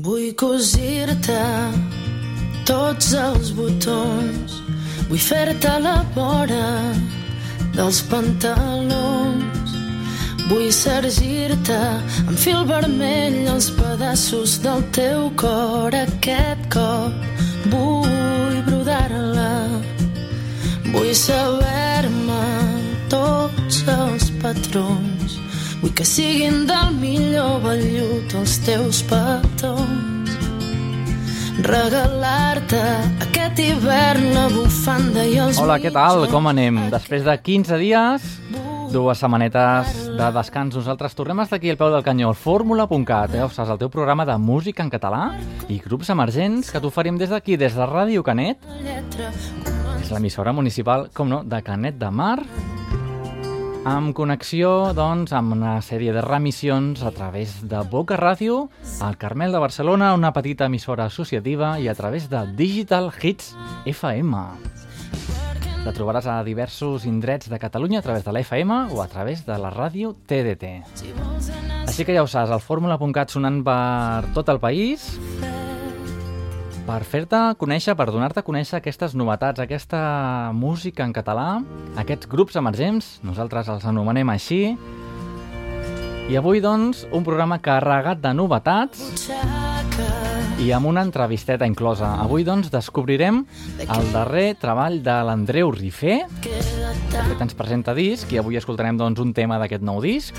Vull cosir-te tots els botons, vull fer-te la vora dels pantalons. Vull sergir-te amb fil vermell els pedaços del teu cor aquest cop. Vull brodar-la, vull saber-me tots els patrons Vull que siguin del millor vellut els teus petons. Regalar-te aquest hivern la bufanda i els Hola, què tal? Com anem? Després de 15 dies, dues setmanetes de descans, nosaltres tornem a estar aquí al peu del canyó, al fórmula.cat, eh? Ostres, el teu programa de música en català i grups emergents que t'oferim des d'aquí, des de Ràdio Canet. És l'emissora municipal, com no, de Canet de Mar, amb connexió doncs, amb una sèrie de remissions a través de Boca Ràdio, al Carmel de Barcelona, una petita emissora associativa, i a través de Digital Hits FM. La trobaràs a diversos indrets de Catalunya a través de la FM o a través de la ràdio TDT. Així que ja ho saps, el fórmula.cat sonant per tot el país, per fer-te conèixer, per donar-te a conèixer aquestes novetats, aquesta música en català, aquests grups emergents, nosaltres els anomenem així. I avui, doncs, un programa carregat de novetats i amb una entrevisteta inclosa. Avui, doncs, descobrirem el darrer treball de l'Andreu Rifé, que ens presenta disc, i avui escoltarem doncs, un tema d'aquest nou disc.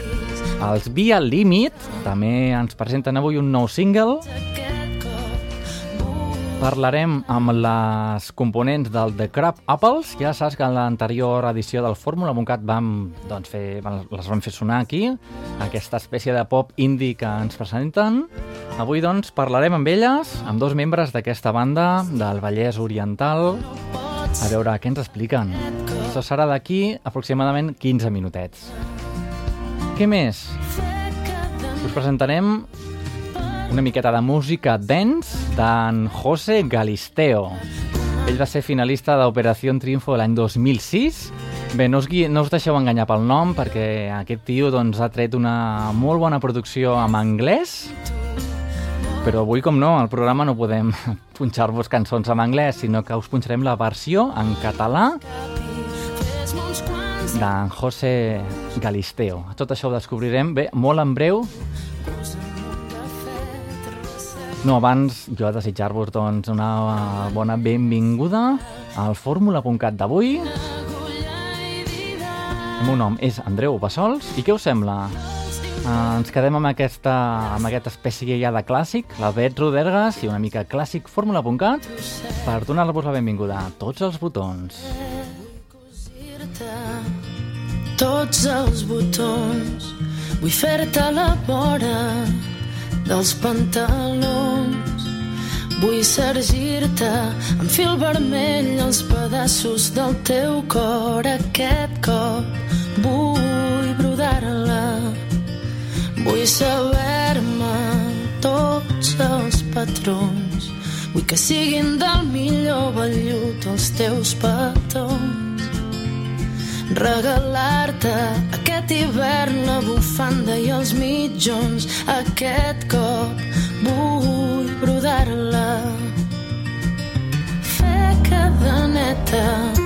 Els Via Limit també ens presenten avui un nou single Parlarem amb les components del The Crab Apples. Ja saps que en l'anterior edició del Fórmula.cat vam, doncs, fer, les vam fer sonar aquí, aquesta espècie de pop indie que ens presenten. Avui, doncs, parlarem amb elles, amb dos membres d'aquesta banda del Vallès Oriental, a veure què ens expliquen. Això serà d'aquí aproximadament 15 minutets. Què més? Us presentarem una miqueta de música dance d'en José Galisteo. Ell va ser finalista d'Operació Triunfo l'any 2006. Bé, no us, no us deixeu enganyar pel nom, perquè aquest tio doncs, ha tret una molt bona producció en anglès, però avui, com no, al programa no podem punxar-vos cançons en anglès, sinó que us punxarem la versió en català d'en José Galisteo. Tot això ho descobrirem, bé, molt en breu, no, abans jo desitjar-vos doncs, una bona benvinguda al fórmula.cat d'avui. El meu nom és Andreu Bassols i què us sembla? Uh, ens quedem amb aquesta, amb aquesta espècie ja de clàssic, la Bet Rodergas i una mica clàssic fórmula.cat per donar-vos la benvinguda a tots els botons. Tots els botons Vull fer-te la vora dels pantalons. Vull sergir-te amb fil vermell els pedaços del teu cor aquest cop. Vull brodar-la, vull saber-me tots els patrons. Vull que siguin del millor vellut els teus petons regalar-te aquest hivern bufanda i els mitjons aquest cop vull brodar-la. Fer cadeneta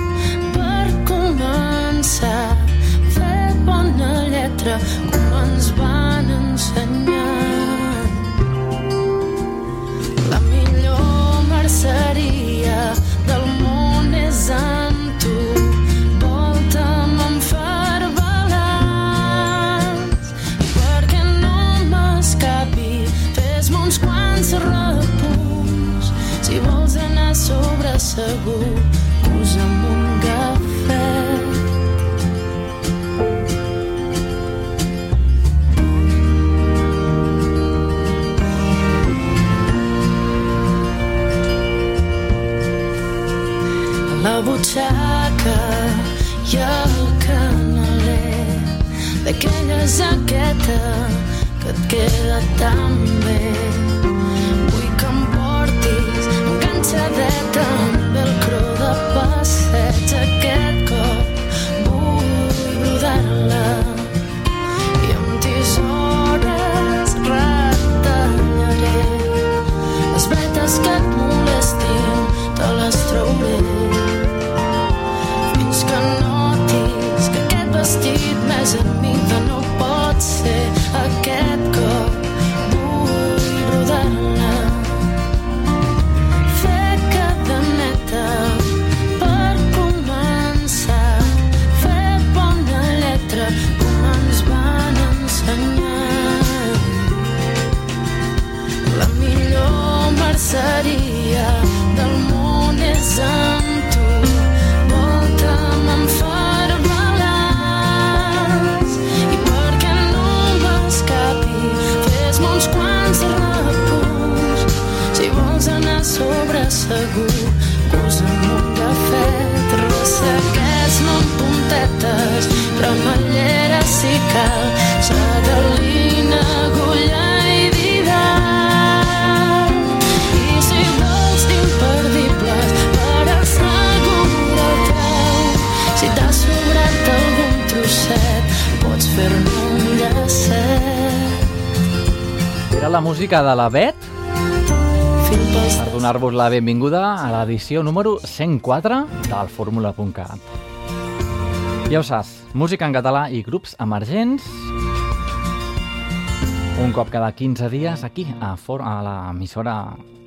sobre segur posa'm un cafè la butxaca i el canaler d'aquella jaqueta que et queda tan bé petjadeta amb el cru de passeig aquest cop vull rodar-la i amb tisores retallaré les bretes que et del Era la música de la Bet per donar-vos la benvinguda a l'edició número 104 del Fórmula.cat. Ja ho saps, música en català i grups emergents un cop cada 15 dies aquí a, For a l'emissora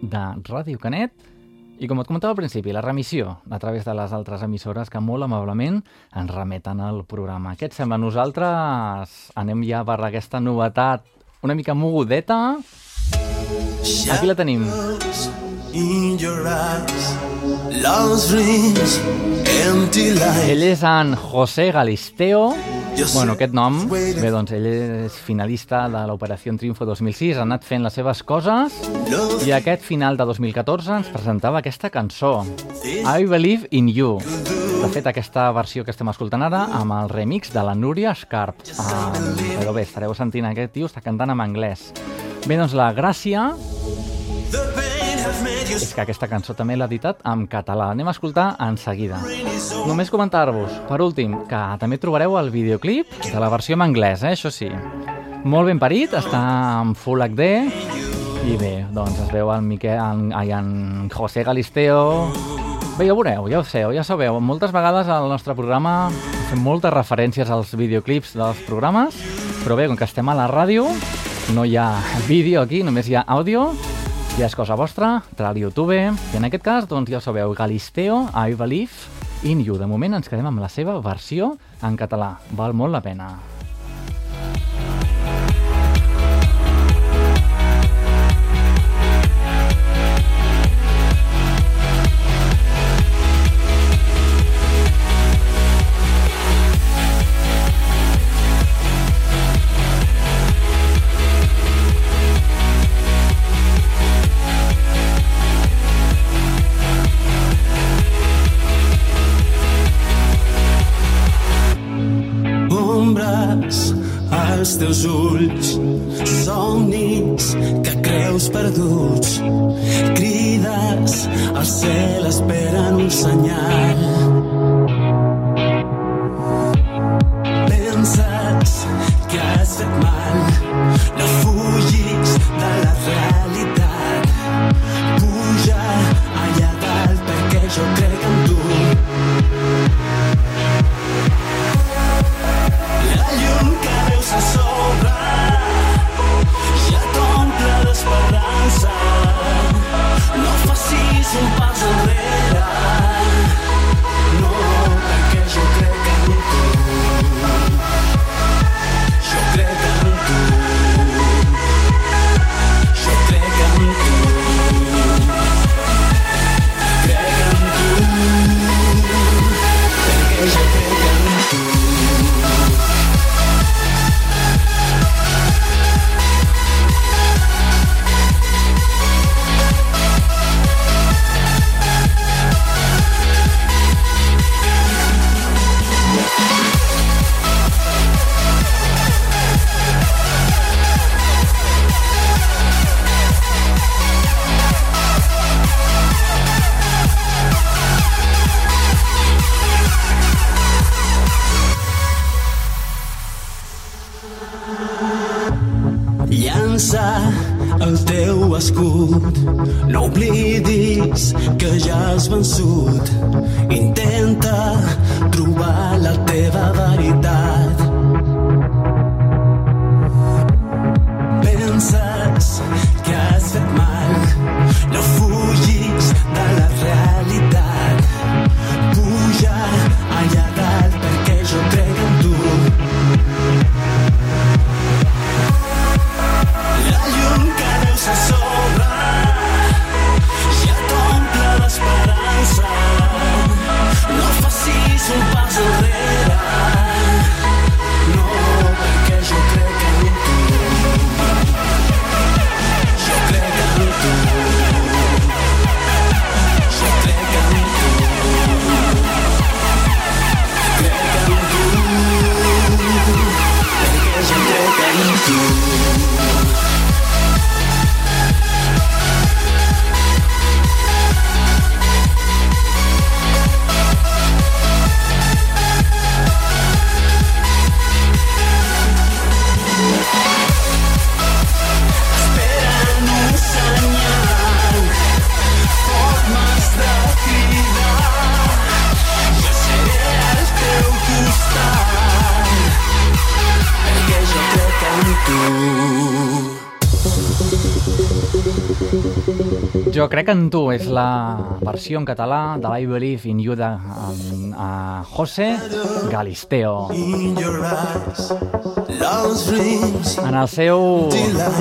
de Ràdio Canet i com et comentava al principi, la remissió a través de les altres emissores que molt amablement ens remeten al programa. Què et sembla? Nosaltres anem ja per aquesta novetat una mica mogudeta. Aquí la tenim. Ell és en José Galisteo. Bueno, aquest nom, bé, doncs ell és finalista de l'Operació Triunfo 2006, ha anat fent les seves coses i aquest final de 2014 ens presentava aquesta cançó, I Believe in You. De fet, aquesta versió que estem escoltant ara amb el remix de la Núria Escarp. Ah, però bé, estareu sentint aquest tio, està cantant en anglès. Bé, doncs la gràcia és que aquesta cançó també l'ha editat en català. Anem a escoltar en seguida. Només comentar-vos, per últim, que també trobareu el videoclip de la versió en anglès, eh? això sí. Molt ben parit, està en Full HD, i bé, doncs es veu el Miquel, en, en José Galisteo... Bé, ja ho veureu, ja ho sé, ja sabeu, moltes vegades al nostre programa fem moltes referències als videoclips dels programes, però bé, com que estem a la ràdio, no hi ha vídeo aquí, només hi ha àudio, ja és cosa vostra, tra al YouTube, i en aquest cas, doncs ja ho sabeu, Galisteo, I Believe in You. De moment ens quedem amb la seva versió en català. Val molt la pena. Als teus ulls, somnis que creus perduts. Crides, al cel esperen un senyal. Jo crec en tu és la versió en català de I Believe in You de um, uh, José Galisteo. En el seu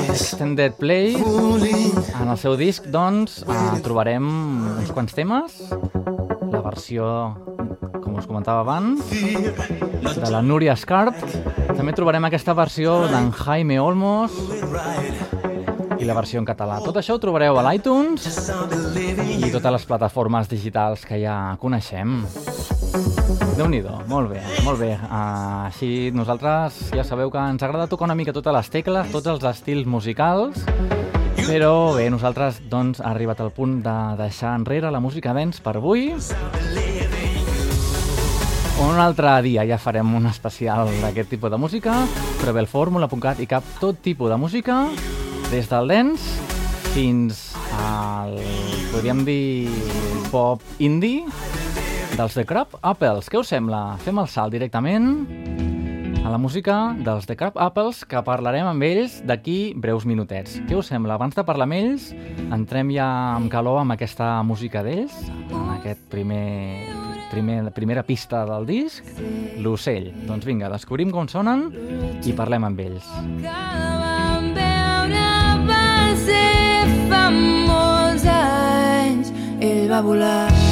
Extended Play, en el seu disc, doncs, uh, trobarem uns quants temes. La versió, com us comentava abans, de la Núria Scarp. També trobarem aquesta versió d'en Jaime Olmos i la versió en català. Tot això ho trobareu a l'iTunes i totes les plataformes digitals que ja coneixem. déu nhi molt bé, molt bé. Uh, així nosaltres ja sabeu que ens agrada tocar una mica totes les tecles, tots els estils musicals, però bé, nosaltres doncs ha arribat el punt de deixar enrere la música dance per avui. Un altre dia ja farem un especial d'aquest tipus de música, però bé, el fórmula.cat i cap tot tipus de música, des del dance fins al, podríem dir, pop indie dels The Crab Apples. Què us sembla? Fem el salt directament a la música dels The Crab Apples, que parlarem amb ells d'aquí breus minutets. Què us sembla? Abans de parlar amb ells, entrem ja amb calor amb aquesta música d'ells, en aquest primer, primer, primera pista del disc, l'ocell. Doncs vinga, descobrim com sonen i parlem amb ells. Volar.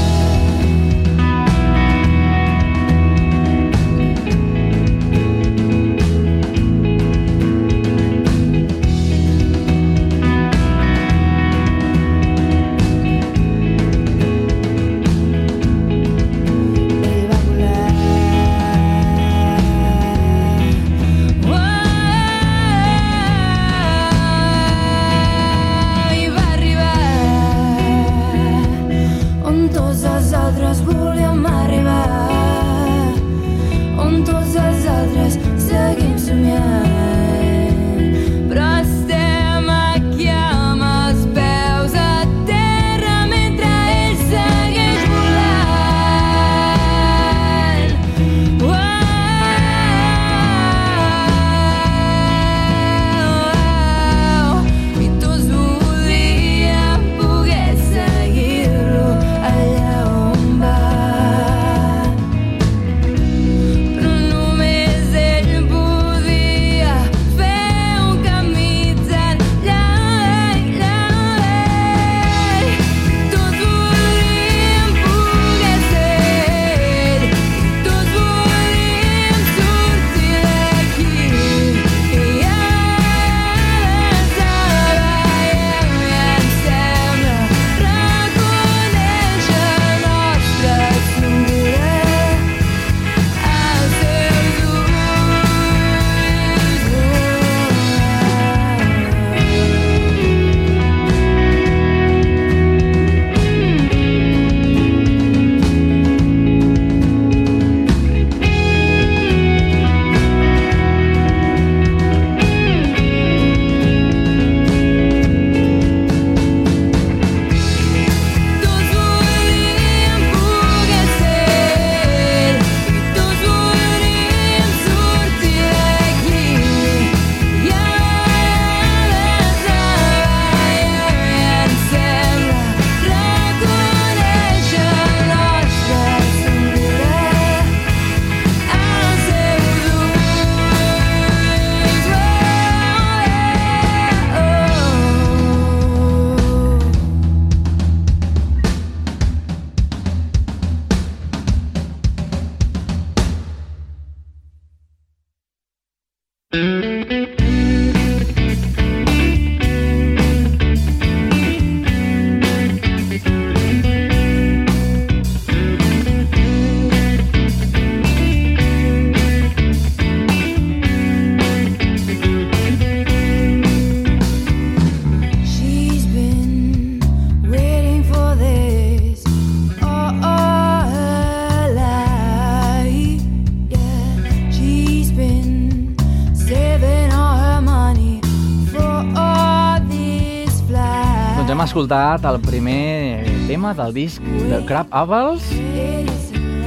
Escoltat el primer tema del disc de Crab Apples,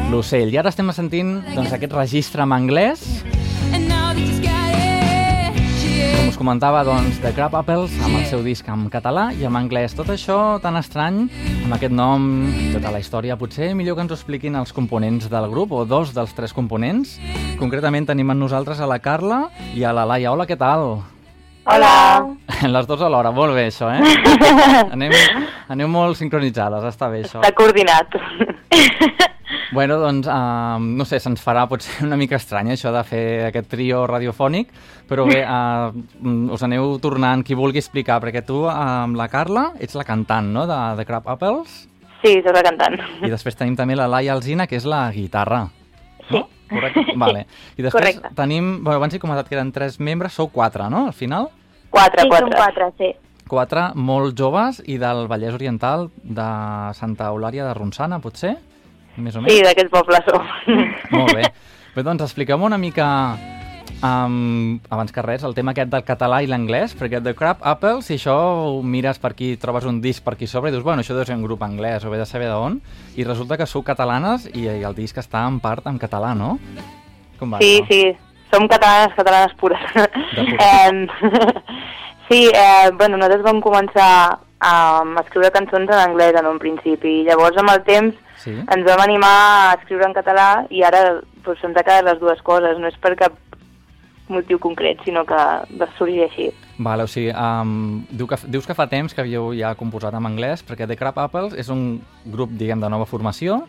l'ocell. I ara estem sentint doncs, aquest registre en anglès. Com us comentava, doncs, The Crab Apples amb el seu disc en català i en anglès. Tot això tan estrany, amb aquest nom, tota la història, potser millor que ens ho expliquin els components del grup, o dos dels tres components. Concretament tenim amb nosaltres a la Carla i a la Laia. Hola, què tal? Hola. Les dues alhora, molt bé això, eh? Anem, anem molt sincronitzades, està bé això. Està coordinat. Bueno, doncs, uh, no sé, se'ns farà potser una mica estrany això de fer aquest trio radiofònic, però bé, uh, us aneu tornant qui vulgui explicar, perquè tu, uh, amb la Carla, ets la cantant, no?, de, de Crab Apples, Sí, soc la cantant. i després tenim també la Laia Alzina, que és la guitarra. Sí. No? Correcte? Vale. I després Correcte. tenim, bueno, abans he comentat que eren tres membres, sou quatre, no?, al final? Quatre, sí, quatre. són quatre, sí. Quatre molt joves i del Vallès Oriental de Santa Eulària de Ronçana, potser? Més o menys? Sí, d'aquest poble som. Molt bé. Bé, doncs expliquem una mica, um, abans que res, el tema aquest del català i l'anglès, perquè The Crab Apple, si això ho mires per aquí, trobes un disc per aquí sobre i dius, bueno, això deu ser un grup anglès o ve de saber d'on, i resulta que sou catalanes i, i el disc està en part en català, no? Com va Sí, això? sí, som catalanes, catalanes pures. Em, sí, eh, bueno, nosaltres vam començar a escriure cançons en anglès en un principi, i llavors amb el temps Sí? ens vam animar a escriure en català i ara doncs, se'ns ha quedat les dues coses, no és per cap motiu concret, sinó que va sorgir així. Vale, o sigui, um, diu que, dius que fa temps que havíeu ja composat en anglès, perquè The Crab Apples és un grup, diguem, de nova formació,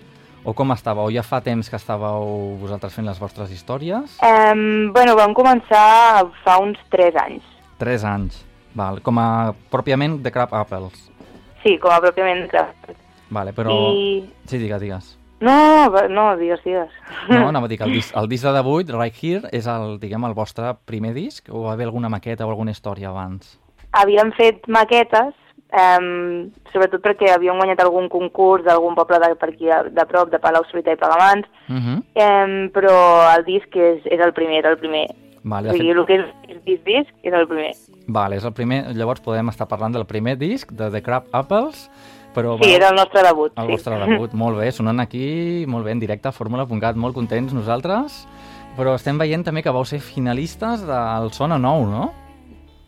o com estàveu? Ja fa temps que estàveu vosaltres fent les vostres històries? Um, bueno, vam començar fa uns 3 anys. Tres anys. Val, com a pròpiament The Crab Apples. Sí, com a pròpiament Craft. Vale, però... I... Sí, digues, digues. No, no, digues, digues. No, anava a dir que el disc, el disc de debut, Right Here, és el, diguem, el vostre primer disc o va haver alguna maqueta o alguna història abans? Havíem fet maquetes, um, sobretot perquè havíem guanyat algun concurs d'algun poble de, per aquí de, de prop, de Palau Solità i Pagamans, Uh -huh. um, però el disc és, és el primer, era el primer. Vale, o sigui, fet, el que és, és disc, disc és el primer. vale, és el primer, llavors podem estar parlant del primer disc, de The Crab Apples, però... Sí, era el nostre debut. El sí. vostre debut, molt bé, sonant aquí, molt bé, en directe a Fórmula.cat, molt contents nosaltres, però estem veient també que vau ser finalistes del Sona Nou, no?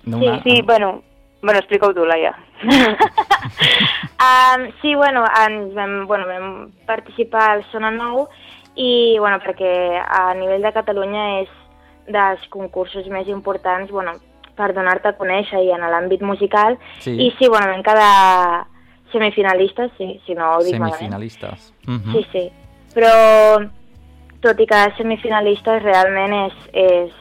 D'una- Sí, bueno, bueno explica-ho tu, Laia. Um, sí, bueno, ens vam, bueno, vam participar al Sona Nou i, bueno, perquè a nivell de Catalunya és dels concursos més importants, bueno, per donar-te a conèixer i en l'àmbit musical. Sí. I sí, bueno, vam quedar semifinalistes, sí, si no ho dic. Semifinalistes. Mhm. Sí, sí. Però, tot i que semifinalistes, realment és, és...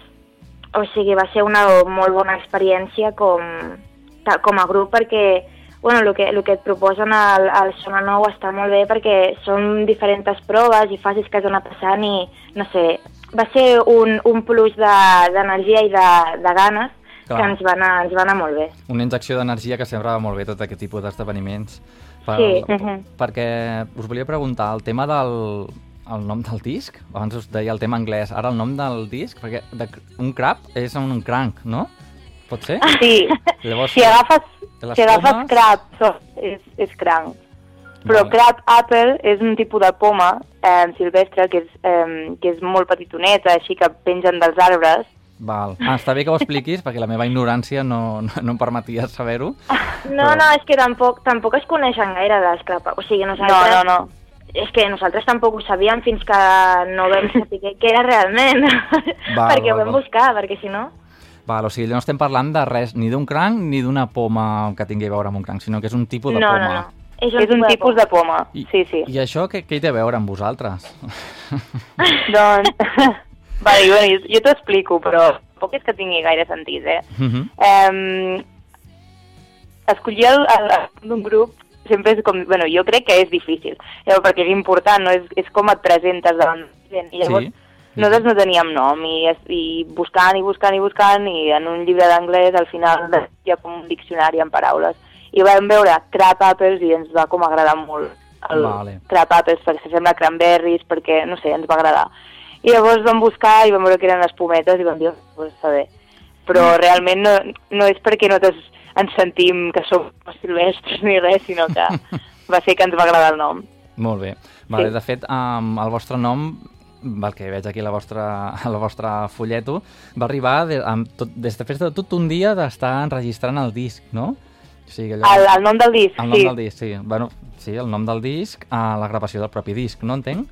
O sigui, va ser una molt bona experiència com, com a grup perquè bueno, el que, el que et proposen al, al Sona Nou està molt bé perquè són diferents proves i fases que has d'anar passant i, no sé, va ser un, un plus de- d'energia de, i de, de ganes Clar. que ens va, anar, ens va anar molt bé. Una injecció d'energia que sempre va molt bé tot aquest tipus d'esdeveniments. Per, Sí. Mhm. Perquè us volia preguntar, el tema del el nom del disc, abans us deia el tema anglès, ara el nom del disc, perquè de, un crab és un cranc, no? Pot ser? Sí, Llavors, si agafes, si agafes pomes- crab, so, és, és cranc. Però Vale. crab apple és un tipus de poma eh, silvestre que és, eh, que és molt petitoneta, així que pengen dels arbres. Val. Ah, està bé que ho expliquis, perquè la meva ignorància no, no, no em permetia saber-ho. No, Però- no, és que tampoc, tampoc es coneixen gaire dels crapa. O sigui, No, nosaltres... no, no. És que nosaltres tampoc ho sabíem fins que no vam saber què era realment. Val, perquè ho val, vam val. buscar, perquè si no... Val, o sigui, no estem parlant de res, ni d'un cranc ni d'una poma que tingui a veure amb un cranc, sinó que és un tipus de no, poma. no, no. És És un tipus de poma, I, sí, sí. I això què, què hi té a veure amb vosaltres? Doncs, vale, bueno, jo, jo t'ho explico, però tampoc és que tingui gaire sentit, eh? Mhm. Um, escollir el, el, el d'un grup sempre és com... Bueno, jo crec que és difícil, llavors, perquè és important, no? És, és com et presentes davant la gent. I llavors, Sí. Nosaltres no teníem nom, i, i buscant, i buscant, i buscant, i en un llibre d'anglès al final hi ha com un diccionari en paraules. I vam veure Crab Apples i ens va com agradar molt el Vale. Crab Apples, perquè sembla cranberries, perquè, no sé, ens va agradar. I llavors vam buscar i vam veure que eren espumetes i vam dir, "Oh, pues està bé. Però realment no, no és perquè nosaltres ens sentim que som silvestres ni res, sinó que va ser que ens va agradar el nom. Molt bé. Vale, Sí. De fet, um, el vostre nom el que veig aquí a la vostra, a la vostra folleto, va arribar de, amb tot, des de, de tot un dia d'estar enregistrant el disc, no? O sigui, allò, El, el nom del disc, el nom sí. del disc, sí. Bueno, sí, el nom del disc a la gravació del propi disc, no entenc?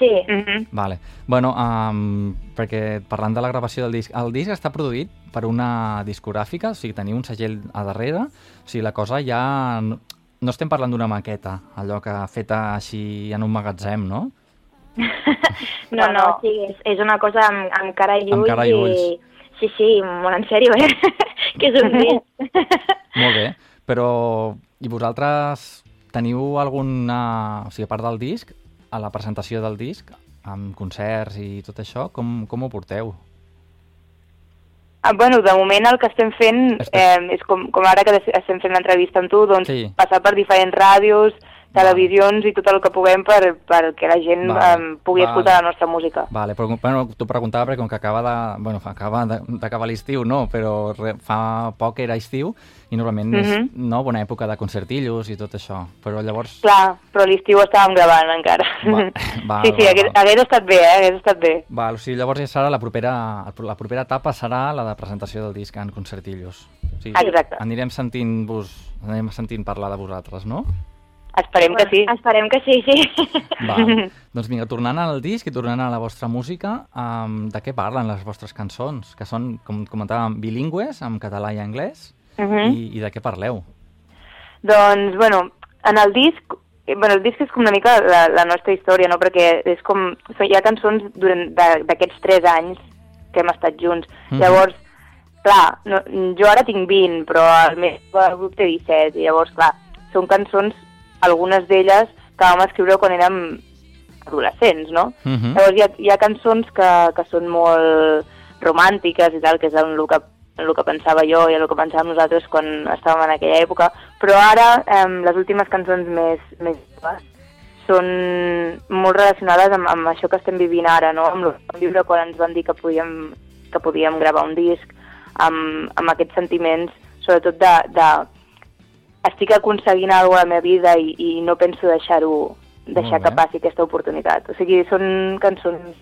Sí, Mhm. Vale. Bueno, um, perquè parlant de la gravació del disc, el disc està produït per una discogràfica, o sigui, teniu un segell a darrere, o sigui, la cosa ja... No, no estem parlant d'una maqueta, allò que feta així en un magatzem, no? No, No, sí, és, és una cosa amb, amb cara i ulls. Amb cara i ulls. Sí, sí, molt en sèrio, eh? que és un disc. Molt bé, però i vosaltres teniu alguna... O sigui, a part del disc, a la presentació del disc, amb concerts i tot això, com, com ho porteu? Ah, bueno, de moment el que estem fent eh, és com, com ara que estem fent l'entrevista amb tu, doncs Sí. passar per diferents ràdios, televisions i tot el que puguem per, perquè la gent Vale, eh, pugui vale. escoltar la nostra música. Vale, però bueno, t'ho preguntava perquè com que acaba de... Bueno, acaba d'acabar l'estiu, no, però re, fa poc era estiu i normalment és Mhm. no, bona època de concertillos i tot això. Però llavors... Clar, però l'estiu estàvem gravant encara. Va- val, sí, sí, val, hagués, val. hagués estat bé, eh? Hagués estat bé. Val, o sigui, llavors ja serà la propera, la propera etapa serà la de presentació del disc en concertillos. O sigui, Exacte. Anirem sentint-vos, anirem sentint parlar de vosaltres, no? Esperem que sí. Esperem que sí, sí. Val. doncs vinga, tornant al disc i tornant a la vostra música, um, de què parlen les vostres cançons? Que són, com comentàvem, bilingües, en català i anglès? Mhm. I, I de què parleu? Doncs, bueno, en el disc, bueno, el disc és com una mica la, la nostra història, no? Perquè és com, hi ha cançons d'aquests tres anys que hem estat junts. Mhm. Llavors, clar, no, jo ara tinc 20, però el meu grup té 17, i llavors, clar, són cançons, algunes d'elles que vam escriure quan érem adolescents, no? Mhm. Llavors hi ha, hi ha cançons que, que són molt romàntiques i tal, que és el que, el que pensava jo i el que pensàvem nosaltres quan estàvem en aquella època, però ara eh, les últimes cançons més, més joves són molt relacionades amb, amb això que estem vivint ara, no? amb el que vam viure quan ens van dir que podíem, que podíem gravar un disc, amb, amb aquests sentiments, sobretot de, de estic aconseguint alguna cosa a la meva vida i, i no penso deixar-ho deixar que passi aquesta oportunitat. O sigui, són cançons,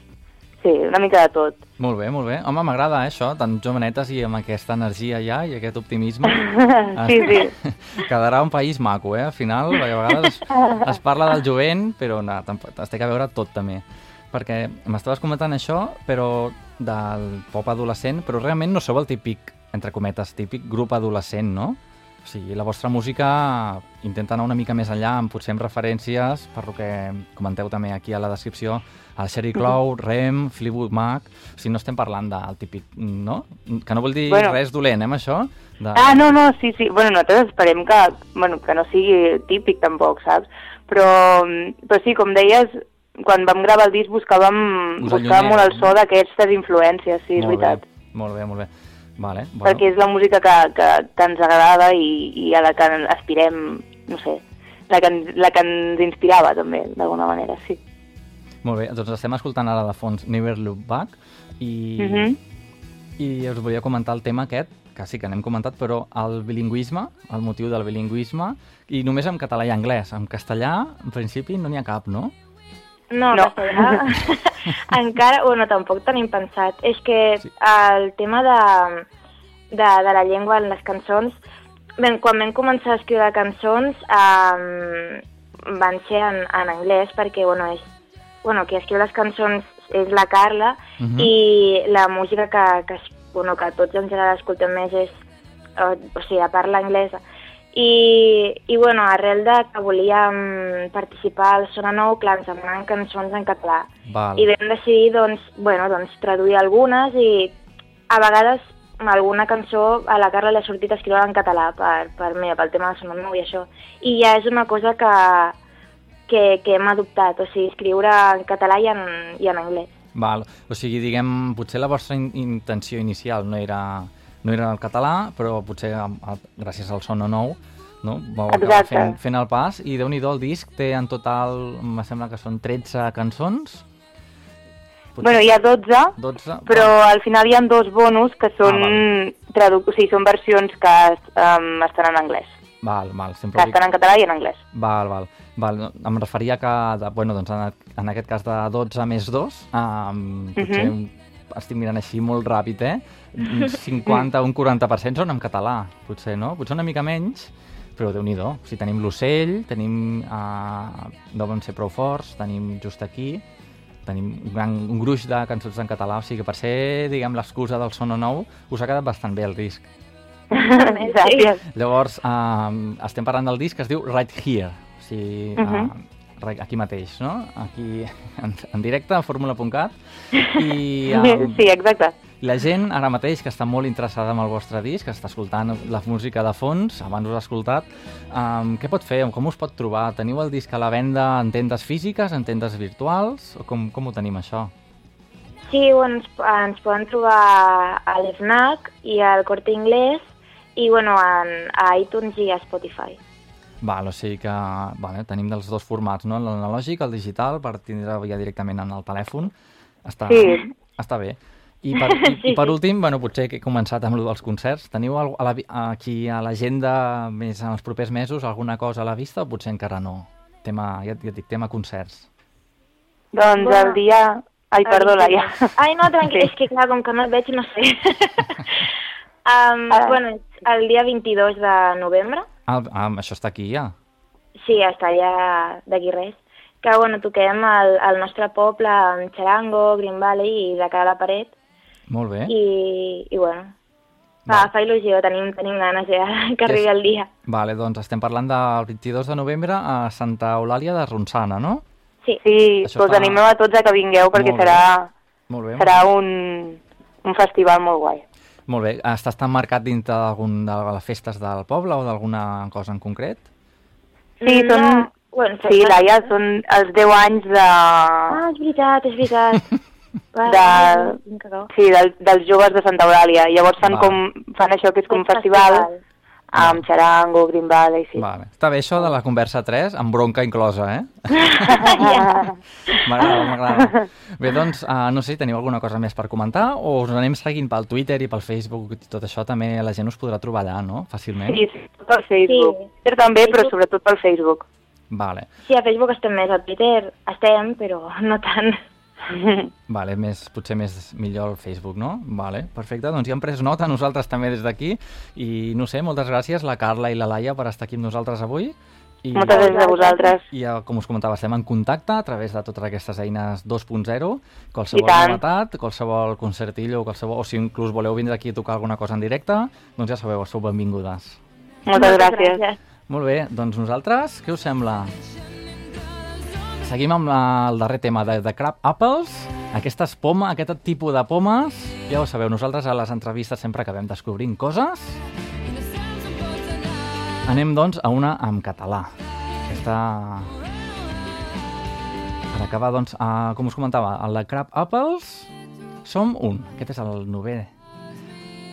sí, una mica de tot. Molt bé, molt bé. Home, m'agrada eh, això, tan jovenetes i amb aquesta energia ja i aquest optimisme. sí, sí. Quedarà un país maco, eh? Al final, perquè a vegades es, es parla del jovent, però no, es té que veure tot també. Perquè m'estaves comentant això, però del pop adolescent, però realment no sou el típic, entre cometes, típic grup adolescent, no? Sigui, la vostra música intenta anar una mica més enllà, amb potser amb referències, per lo que comenteu també aquí a la descripció, al Sherry Clow, Rem, Fleetwood Mac... O sigui, no estem parlant del típic, no? Que no vol dir Bueno. res dolent, eh, amb això? De... Ah, no, no, sí, sí. Bueno, nosaltres esperem que, bueno, que no sigui típic tampoc, saps? Però, però sí, com deies, quan vam gravar el disc buscàvem, Us buscàvem molt el so d'aquestes influències, sí, és molt veritat. Bé, molt bé, molt bé. Vale, bueno. Perquè és la música que, que, que ens agrada i, i a la que aspirem, no sé, la que, la que ens inspirava també, d'alguna manera, sí. Molt bé, doncs estem escoltant ara de fons Never Look Back i, Mhm. i us volia comentar el tema aquest, que sí que n'hem comentat, però el bilingüisme, el motiu del bilingüisme, i només en català i anglès. En castellà, en principi, no n'hi ha cap, no? No, No. encara, bueno, tampoc tenim pensat. És que Sí. el tema de, de, de la llengua en les cançons, ben, quan vam començar a escriure cançons um, van ser en, en anglès perquè, bueno, és, bueno, qui escriu les cançons és la Carla Mhm. i la música que, que, bueno, que tots en general escoltem més és, o, o sigui, a parla anglesa. I, I, bueno, arrel de que volíem participar al Sona Nou, clar, ens demanaven cançons en català. Val. I vam decidir, doncs, bueno, doncs, traduir algunes i a vegades alguna cançó a la Carla li ha sortit escriure en català per, per, mira, pel tema de Sona Nou i això. I ja és una cosa que, que, que hem adoptat, o sigui, escriure en català i en, i en anglès. Val. O sigui, diguem, potser la vostra in intenció inicial no era, no era el català, però potser a, a, gràcies al Sono Nou no? vau acabar Exacte. fent, fent el pas i déu nhi el disc té en total, em sembla que són 13 cançons. Potser Bueno, hi ha 12, 12. però al final hi ha dos bonus que són, Ah, tradu o sigui, són versions que um, estan en anglès. Val, val, sempre que estan en català i en anglès. Val, val. val. Em referia que, de, bueno, doncs en, en aquest cas de 12 més 2, um, potser Mhm. un, estic mirant així molt ràpid, eh? Un 50, un 40% són en català, potser, no? Potser una mica menys, però déu nhi O sigui, tenim l'ocell, tenim uh, Deuen ser prou forts, tenim just aquí, tenim un, gran, un gruix de cançons en català, o sigui que per ser, diguem, l'excusa del Sono Nou, us ha quedat bastant bé el disc. Gràcies. Llavors, uh, estem parlant del disc que es diu Right Here, o sigui, uh Mhm. Aquí mateix, no? Aquí, en, en directe, a fórmula.cat. I uh, Sí, exacte. la gent ara mateix que està molt interessada en el vostre disc, que està escoltant la música de fons, abans us ha escoltat, um, què pot fer? Com us pot trobar? Teniu el disc a la venda en tendes físiques, en tendes virtuals? O com, com ho tenim, això? Sí, bueno, ens, ens poden trobar a l'FNAC i al Corte Inglés i bueno, en, a iTunes i a Spotify. Val, o sigui que vale, tenim dels dos formats, no? l'analògic, el digital, per tindre ja directament en el telèfon. Està, Sí. està bé. I per, i, i per últim, bueno, potser que he començat amb el dels concerts, teniu a la, aquí a l'agenda més en els propers mesos alguna cosa a la vista o potser encara no? Tema, ja, ja et dic, tema concerts. Doncs Bueno. el dia... Ai, perdó, Laia. Ai, no, tranquil, Sí. és que clar, com que no et veig, no sé. um, Ah. bueno, és el dia 22 de novembre, Ah, ah, això està aquí ja. sí, està allà d'aquí res, que bueno, toquem al, al nostre poble amb Charango, Green Valley i de cara a la paret, Molt bé. i, i bueno, Va. fa, fa il·lusió, tenim, tenim ganes ja que arribi És- el dia. Vale, doncs estem parlant del 22 de novembre a Santa Eulàlia de Ronçana, no? Sí, Sí, Això doncs fa- animeu a tots a que vingueu perquè Molt bé. serà, Molt bé. serà un, un festival molt guai. Molt bé. Està, està marcat dintre d'algun de les festes del poble o d'alguna cosa en concret? Sí, no, són- bueno, Sí, Laia, són els 10 anys de... Ah, és veritat, és veritat. De-. Sí, del, dels joves de Santa Eulàlia. Llavors fan, Va. com, fan això que és com un Un festival, festival. Amb Charango, Green Valley, sí. Vale. Està bé això de la conversa 3, amb bronca inclosa, eh? M'agrada, m'agrada. Bé, doncs, uh, no sé si teniu alguna cosa més per comentar o us anem seguint pel Twitter i pel Facebook i tot això també la gent us podrà trobar allà, no? Fàcilment. Sí, sí, pel Facebook. Sí. Twitter també, però Facebook. sobretot pel Facebook. Vale, Sí, a Facebook estem més, a Twitter estem, però no tant. vale més, potser més millor el Facebook, no? Vale, perfecte, doncs ja hem pres nota nosaltres també des d'aquí i no sé, moltes gràcies la Carla i la Laia per estar aquí amb nosaltres avui. I... Moltes gràcies a vosaltres. I ja, com us comentava, estem en contacte a través de totes aquestes eines 2.0, qualsevol novetat, qualsevol concertillo, qualsevol, o si inclús voleu vindre aquí a tocar alguna cosa en directe, doncs ja sabeu, sou benvingudes. Moltes gràcies. Molt bé, doncs nosaltres, què us sembla? Seguim amb la, el darrer tema de, de Crab Apples, aquestes pomes, aquest tipus de pomes, ja ho sabeu, nosaltres a les entrevistes sempre acabem descobrint coses. Anem, doncs, a una en català. Aquesta... Per acabar, doncs, a, com us comentava, el de Crab Apples som un. Aquest és el novè,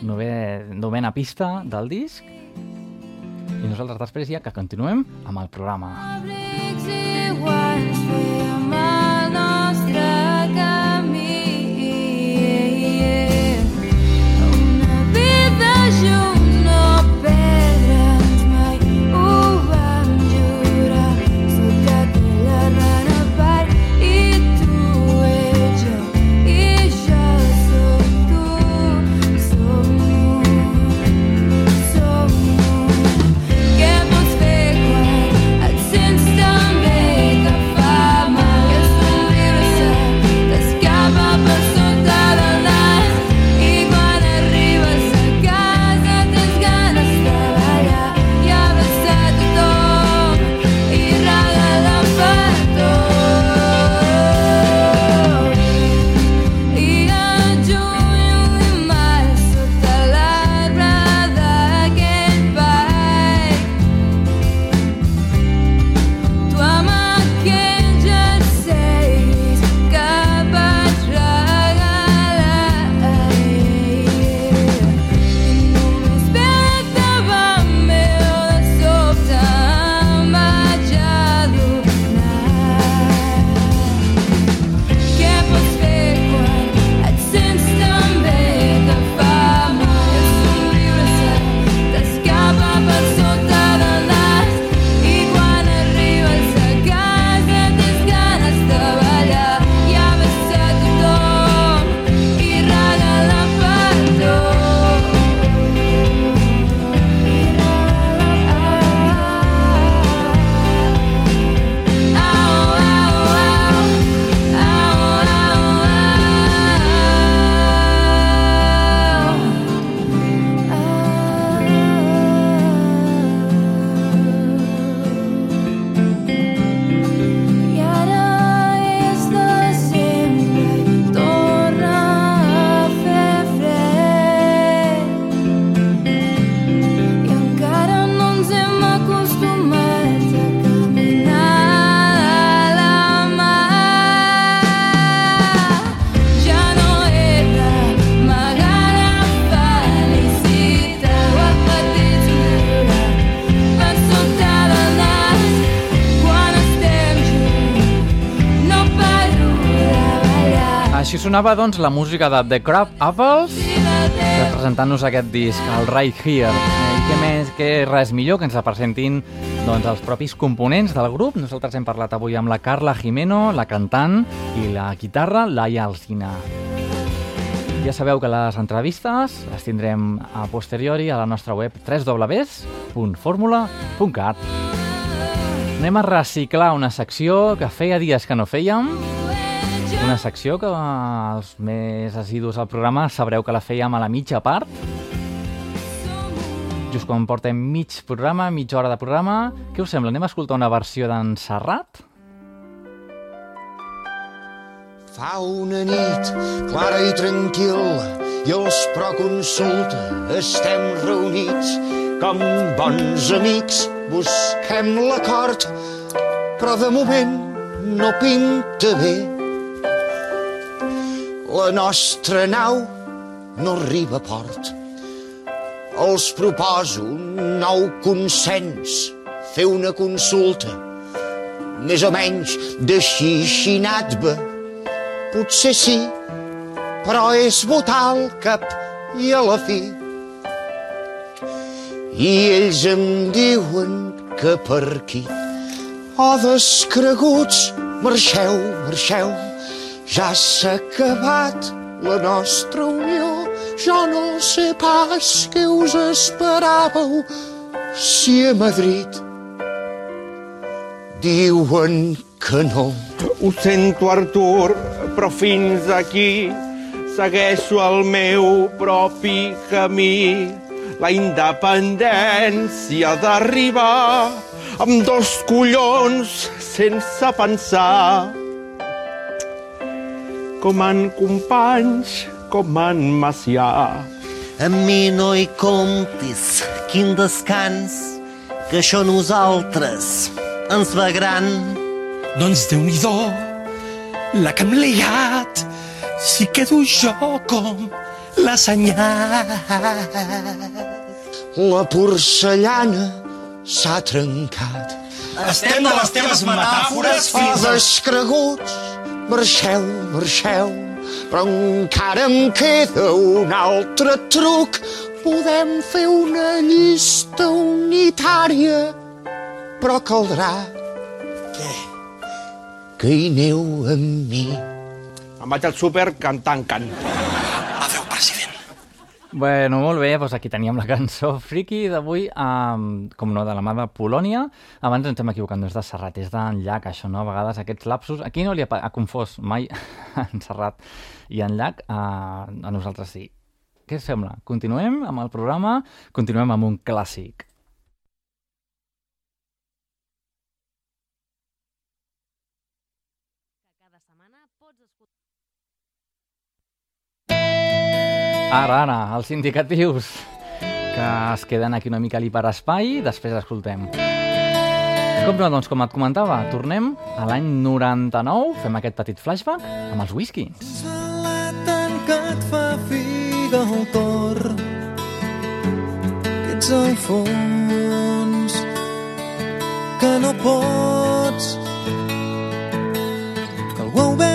novè, novena pista del disc. I nosaltres després ja que continuem amb el programa. Iguals fèiem sonava doncs la música de The Crab Apples representant-nos aquest disc, el Right Here. I què més, que res millor que ens representin doncs, els propis components del grup. Nosaltres hem parlat avui amb la Carla Jimeno, la cantant, i la guitarra, Laia Alcina. Ja sabeu que les entrevistes les tindrem a posteriori a la nostra web www.formula.cat. Anem a reciclar una secció que feia dies que no fèiem, una secció que els més assidus al programa sabreu que la fèiem a la mitja part. Just quan portem mig programa, mitja hora de programa. Què us sembla? Anem a escoltar una versió d'en Serrat? Fa una nit clara i tranquil i els proconsulta estem reunits com bons amics busquem l'acord però de moment no pinta bé la nostra nau no arriba a port. Els proposo un nou consens. Fer una consulta més o menys de xixinat bé potser sí, però és votar al cap i a la fi. I ells em diuen que per aquí, oh, descreguts, marxeu, marxeu, ja s'ha acabat la nostra unió. Jo no sé pas què us esperàveu si a Madrid diuen que no. Ho sento, Artur, però fins aquí segueixo el meu propi camí. La independència d'arribar amb dos collons sense pensar. Com en companys, com en Macià. Amb mi no hi comptis, quin descans, que això nosaltres ens va gran. Doncs déu nhi la que hem liat, si quedo jo com la senyal. La porcellana s'ha trencat. Estem de les teves metàfores fins a... descreguts, marxeu, marxeu, però encara em queda un altre truc. Podem fer una llista unitària, però caldrà Què? que hi aneu amb mi. Em vaig al súper cantant cant. Bueno, molt bé, doncs aquí teníem la cançó friki d'avui, um, com no, de la mà de Polònia. Abans ens hem equivocat, no és de Serrat, és d'en Llac, això, no? A vegades aquests lapsos... Aquí no li ha, ha confós mai en Serrat i en Llac, uh, a nosaltres sí. Què sembla? Continuem amb el programa, continuem amb un clàssic. Ara, ara, els indicatius que es queden aquí una mica a l'hiperespai, després escoltem. Com no, doncs, com et comentava, tornem a l'any 99, fem aquest petit flashback amb els tant que et fa figa el cor que ets al fons que no pots que algú ha obert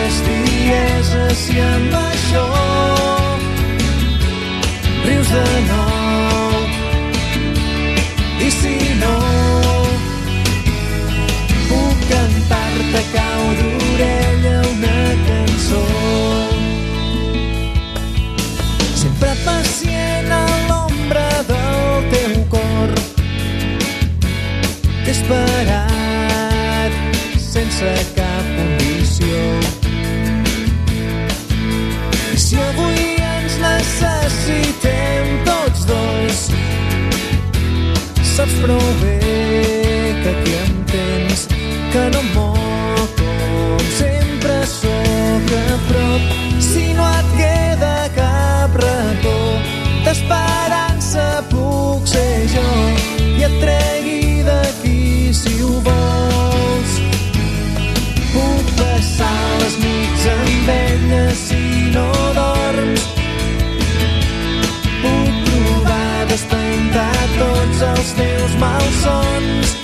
bestieses si amb això rius de nou. I si no puc cantar-te cau d'orella una cançó. Sempre pacient a l'ombra del teu cor t'he esperat sense cap provee. malsons.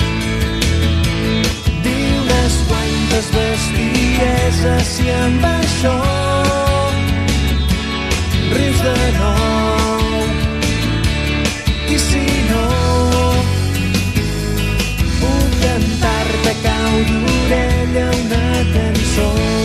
Diu les quantes bestieses i amb això rius de nou. I si no, puc cantar-te cau d'orella una cançó.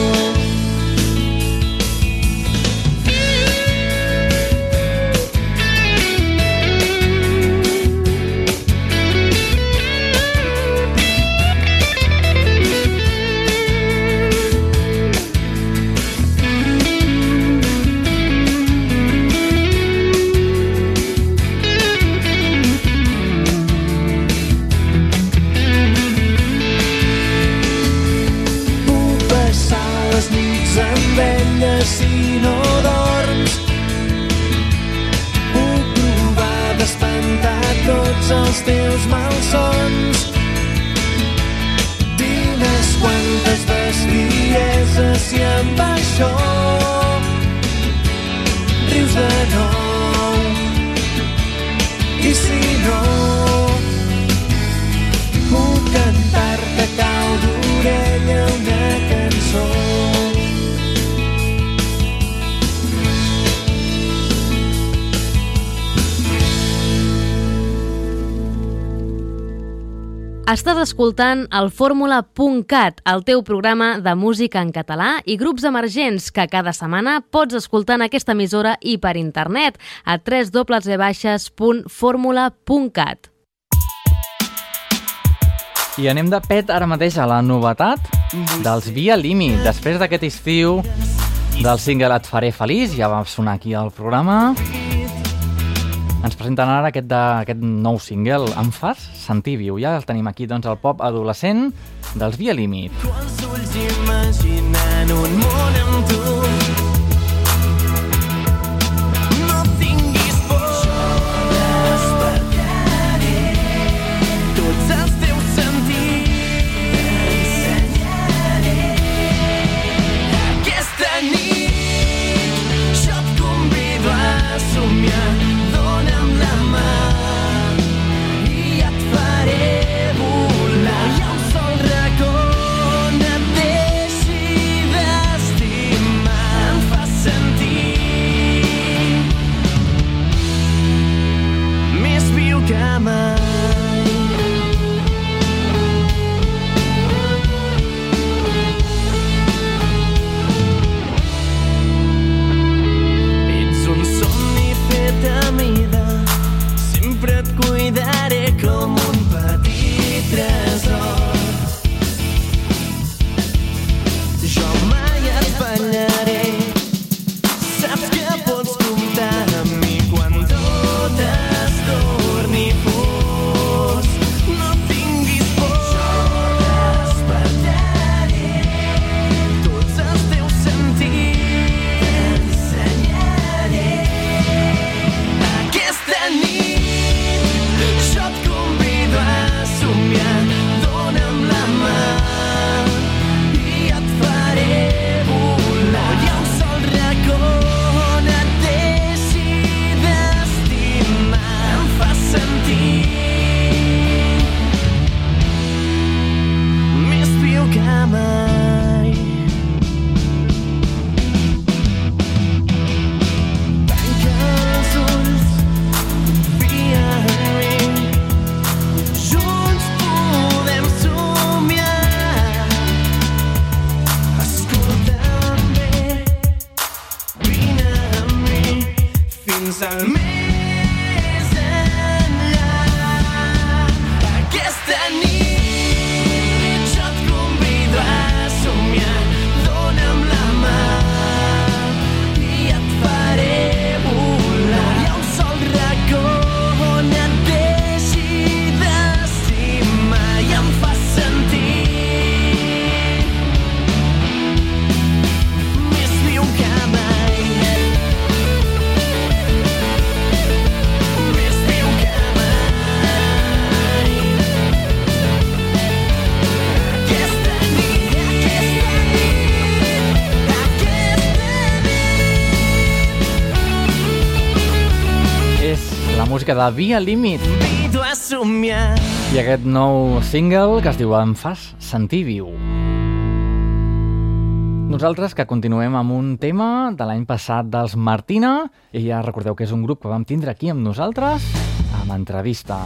Escoltant el fórmula.cat, el teu programa de música en català i grups emergents que cada setmana pots escoltar en aquesta emissora i per internet a www.fórmula.cat. I anem de pet ara mateix a la novetat dels Via Limi. Després d'aquest estiu del single Et faré feliç, ja va sonar aquí al programa ens presenten ara aquest, de, aquest nou single, Em fas sentir viu. Ja el tenim aquí, doncs, el pop adolescent dels Via Límit. Tu els ulls imaginant un món amb tu música de Via Límit i aquest nou single que es diu Em fas sentir viu. Nosaltres que continuem amb un tema de l'any passat dels Martina i ja recordeu que és un grup que vam tindre aquí amb nosaltres amb entrevista.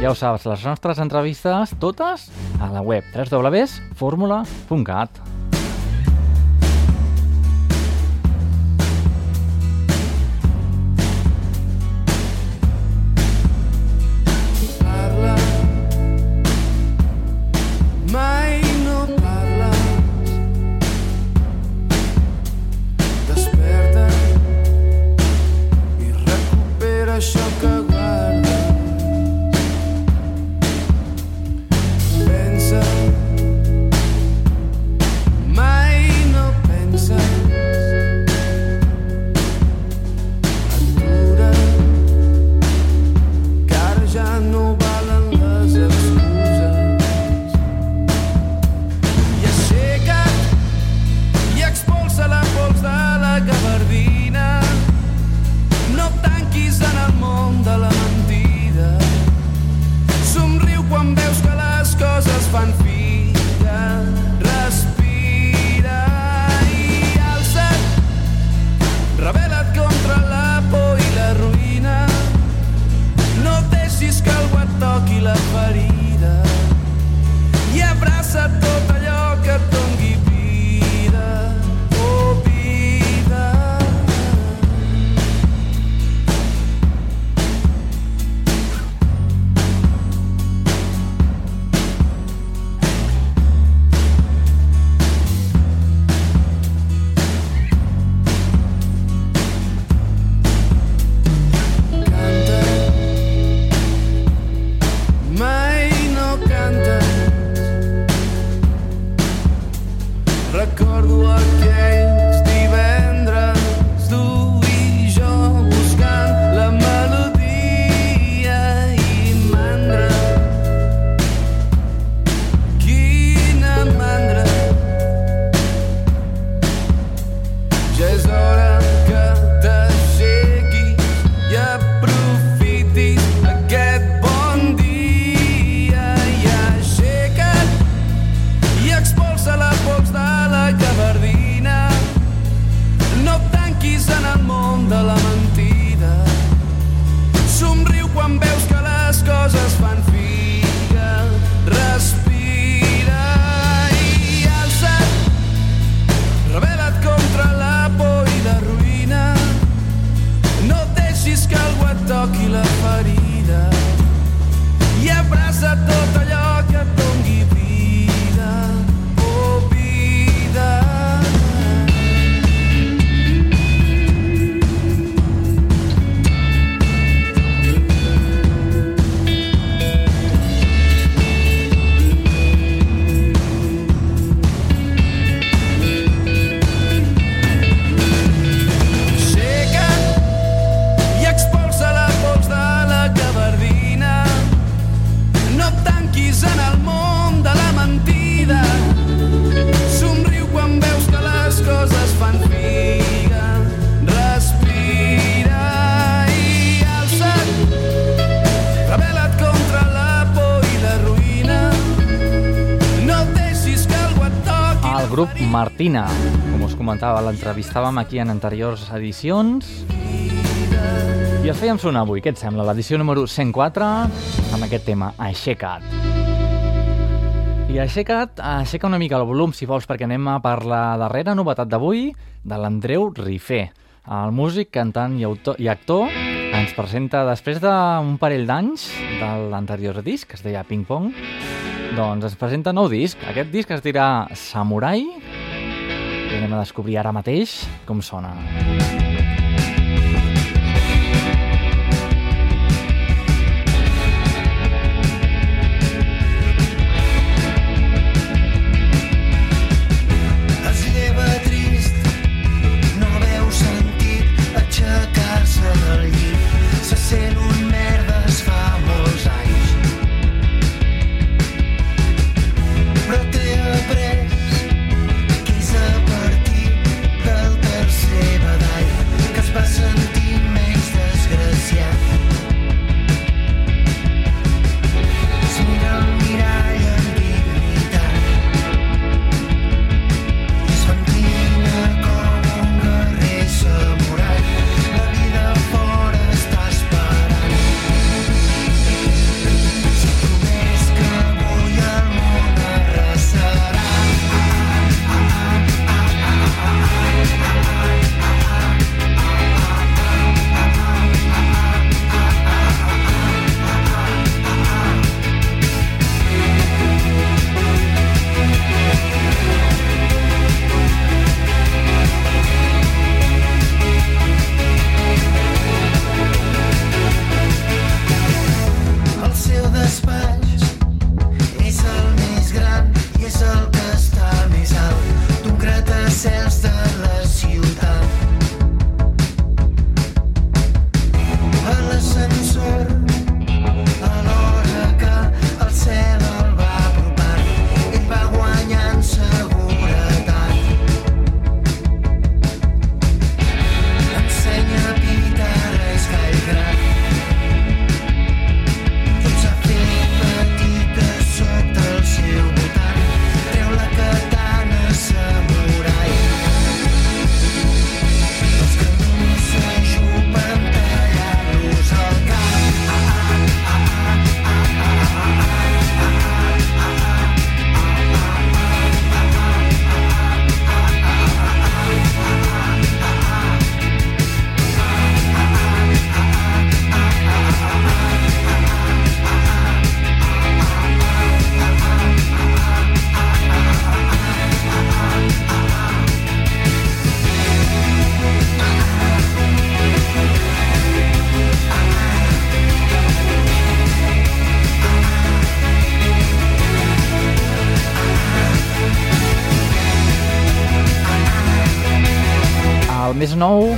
Ja ho saps, les nostres entrevistes totes a la web www.formula.cat. grup Martina, com us comentava, l'entrevistàvem aquí en anteriors edicions i el fèiem sonar avui, què et sembla? L'edició número 104 amb aquest tema, Aixeca't. I aixeca't, aixeca una mica el volum, si vols, perquè anem a per la darrera novetat d'avui de l'Andreu Rifé. El músic, cantant i, autor, i actor ens presenta, després d'un parell d'anys de l'anterior disc, que es deia Ping Pong, doncs ens presenta nou disc. Aquest disc es dirà Samurai i anem a descobrir ara mateix com sona. Es més nou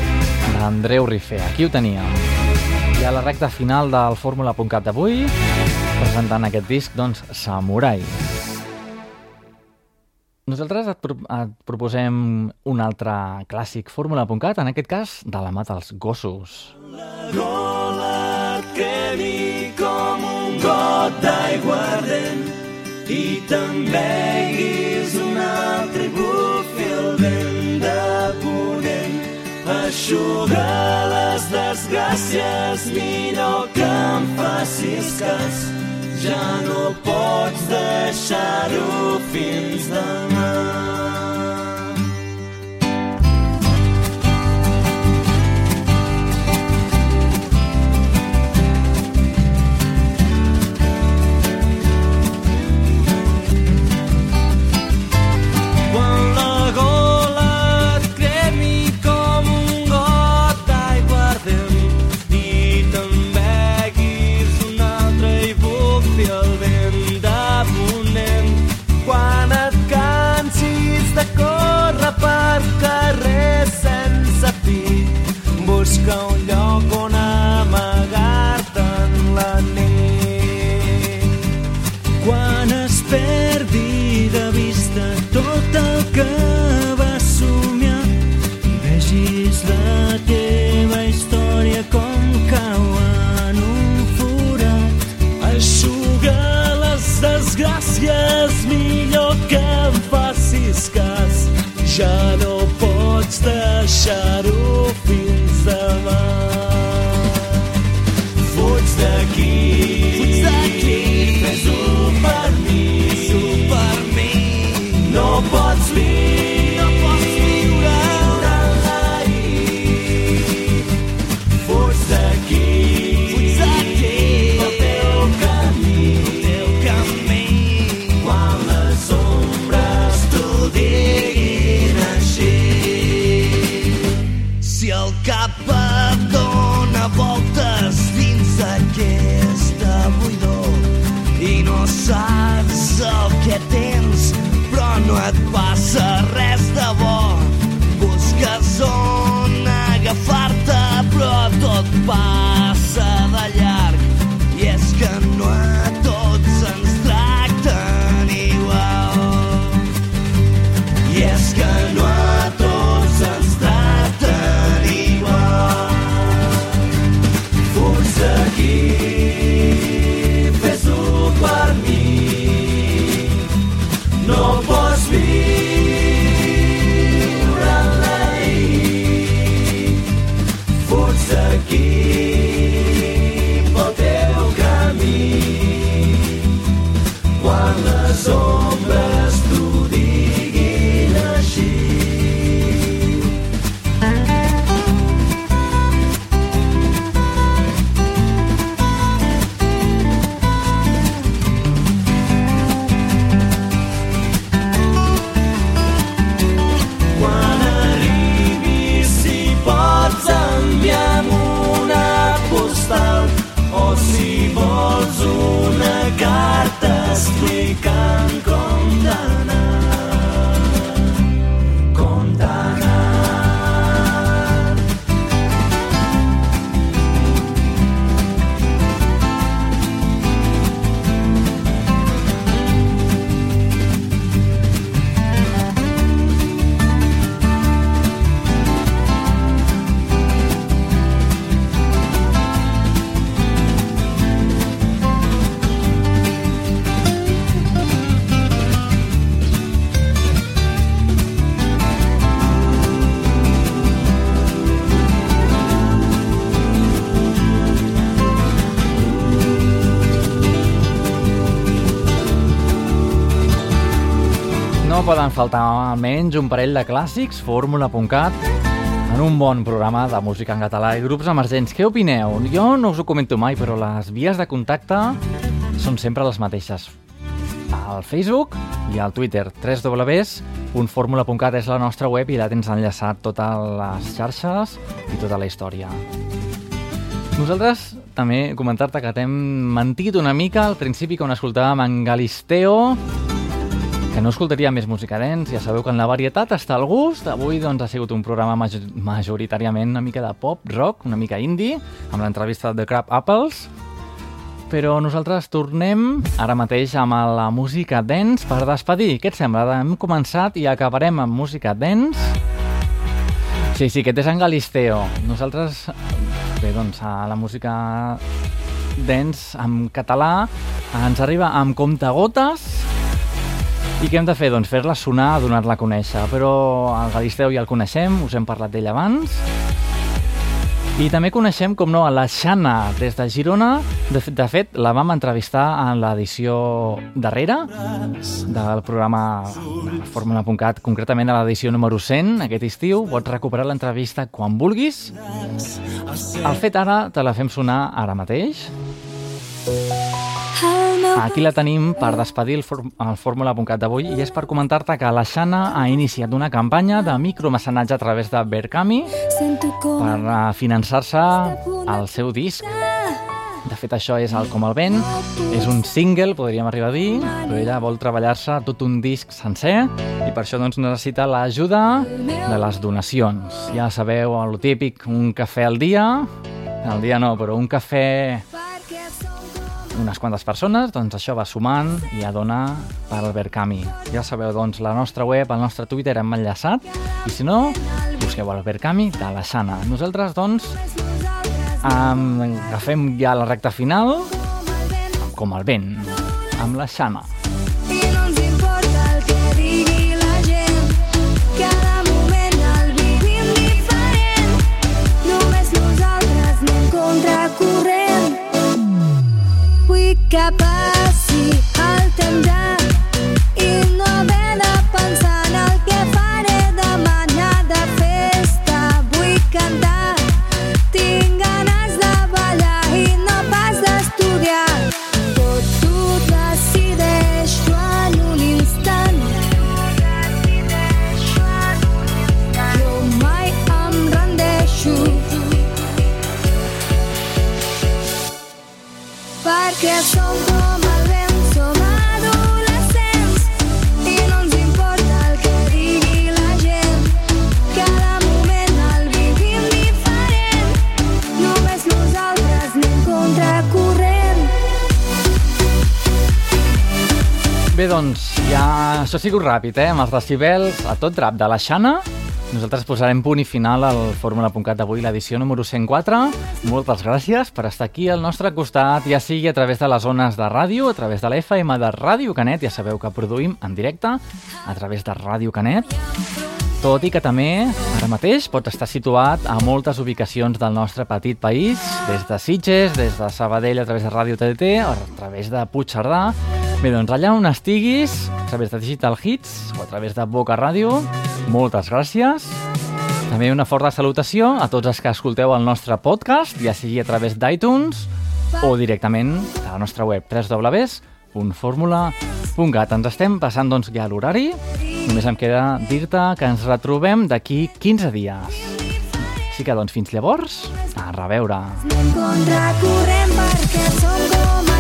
d'Andreu Rifé. Aquí ho teníem. I a la recta final del Fórmula.cat d'avui, presentant aquest disc, doncs, Samurai. Nosaltres et, pro et proposem un altre clàssic Fórmula.cat, en aquest cas, de la mà dels gossos. gola et quedi com un got d'aigua ardent i te'n beguis un altre Aixuga les desgràcies, millor que em facis cas. Ja no pots deixar-ho fins demà. Busca un lloc on amagar-te en la nit. Faltar almenys un parell de clàssics, fórmula.cat, en un bon programa de música en català i grups emergents. Què opineu? Jo no us ho comento mai, però les vies de contacte són sempre les mateixes. Al Facebook i al Twitter, www.formula.cat és la nostra web i la tens enllaçat totes les xarxes i tota la història. Nosaltres també comentar-te que t'hem mentit una mica al principi quan escoltàvem en Galisteo, que no escoltaria més música dance, ja sabeu que en la varietat està el gust. Avui doncs, ha sigut un programa maj majoritàriament una mica de pop, rock, una mica indie, amb l'entrevista de Crab Apples. Però nosaltres tornem ara mateix amb la música dance per despedir. Què et sembla? Hem començat i acabarem amb música dance. Sí, sí, aquest és en Galisteo. Nosaltres, bé, doncs, a la música dance en català ens arriba amb comptagotes i què hem de fer? Doncs fer-la sonar, donar-la a conèixer. Però el Galisteu ja el coneixem, us hem parlat d'ell abans. I també coneixem, com no, a la Xana, des de Girona. De, de fet, la vam entrevistar en l'edició darrera del programa Fórmula.cat, concretament a l'edició número 100, aquest estiu. Pots recuperar l'entrevista quan vulguis. El fet ara te la fem sonar ara mateix. Aquí la tenim per despedir el, el Fórmula.cat d'avui i és per comentar-te que la Xana ha iniciat una campanya de micromecenatge a través de Berkami per eh, finançar-se el seu disc. De fet, això és el Com el vent, és un single, podríem arribar a dir, però ella vol treballar-se tot un disc sencer i per això doncs, necessita l'ajuda de les donacions. Ja sabeu, el típic, un cafè al dia, al dia no, però un cafè unes quantes persones, doncs això va sumant i a donar per al Berkami. Ja sabeu, doncs, la nostra web, el nostre Twitter hem enllaçat, i si no, busqueu el Berkami de la Xana. Nosaltres, doncs, um, agafem ja la recta final, com el vent, amb la Xana. I no importa el que digui la gent, cada moment. Vull que passi el temps això ha sigut ràpid, eh? Amb els decibels a tot drap de la Xana. Nosaltres posarem punt i final al Fórmula.cat d'avui, l'edició número 104. Moltes gràcies per estar aquí al nostre costat, ja sigui a través de les zones de ràdio, a través de la FM de Ràdio Canet, ja sabeu que produïm en directe a través de Ràdio Canet, tot i que també, ara mateix, pots estar situat a moltes ubicacions del nostre petit país, des de Sitges, des de Sabadell a través de Ràdio TDT, a través de Puigcerdà. Bé, doncs allà on estiguis, a través de Digital Hits o a través de Boca Ràdio, moltes gràcies. També una forta salutació a tots els que escolteu el nostre podcast, ja sigui a través d'iTunes o directament a la nostra web www.formula.cat. Ens estem passant doncs ja l'horari. Només em queda dir-te que ens retrobem d'aquí 15 dies. Així que doncs fins llavors, a reveure. Anem contracorrent perquè som com vent.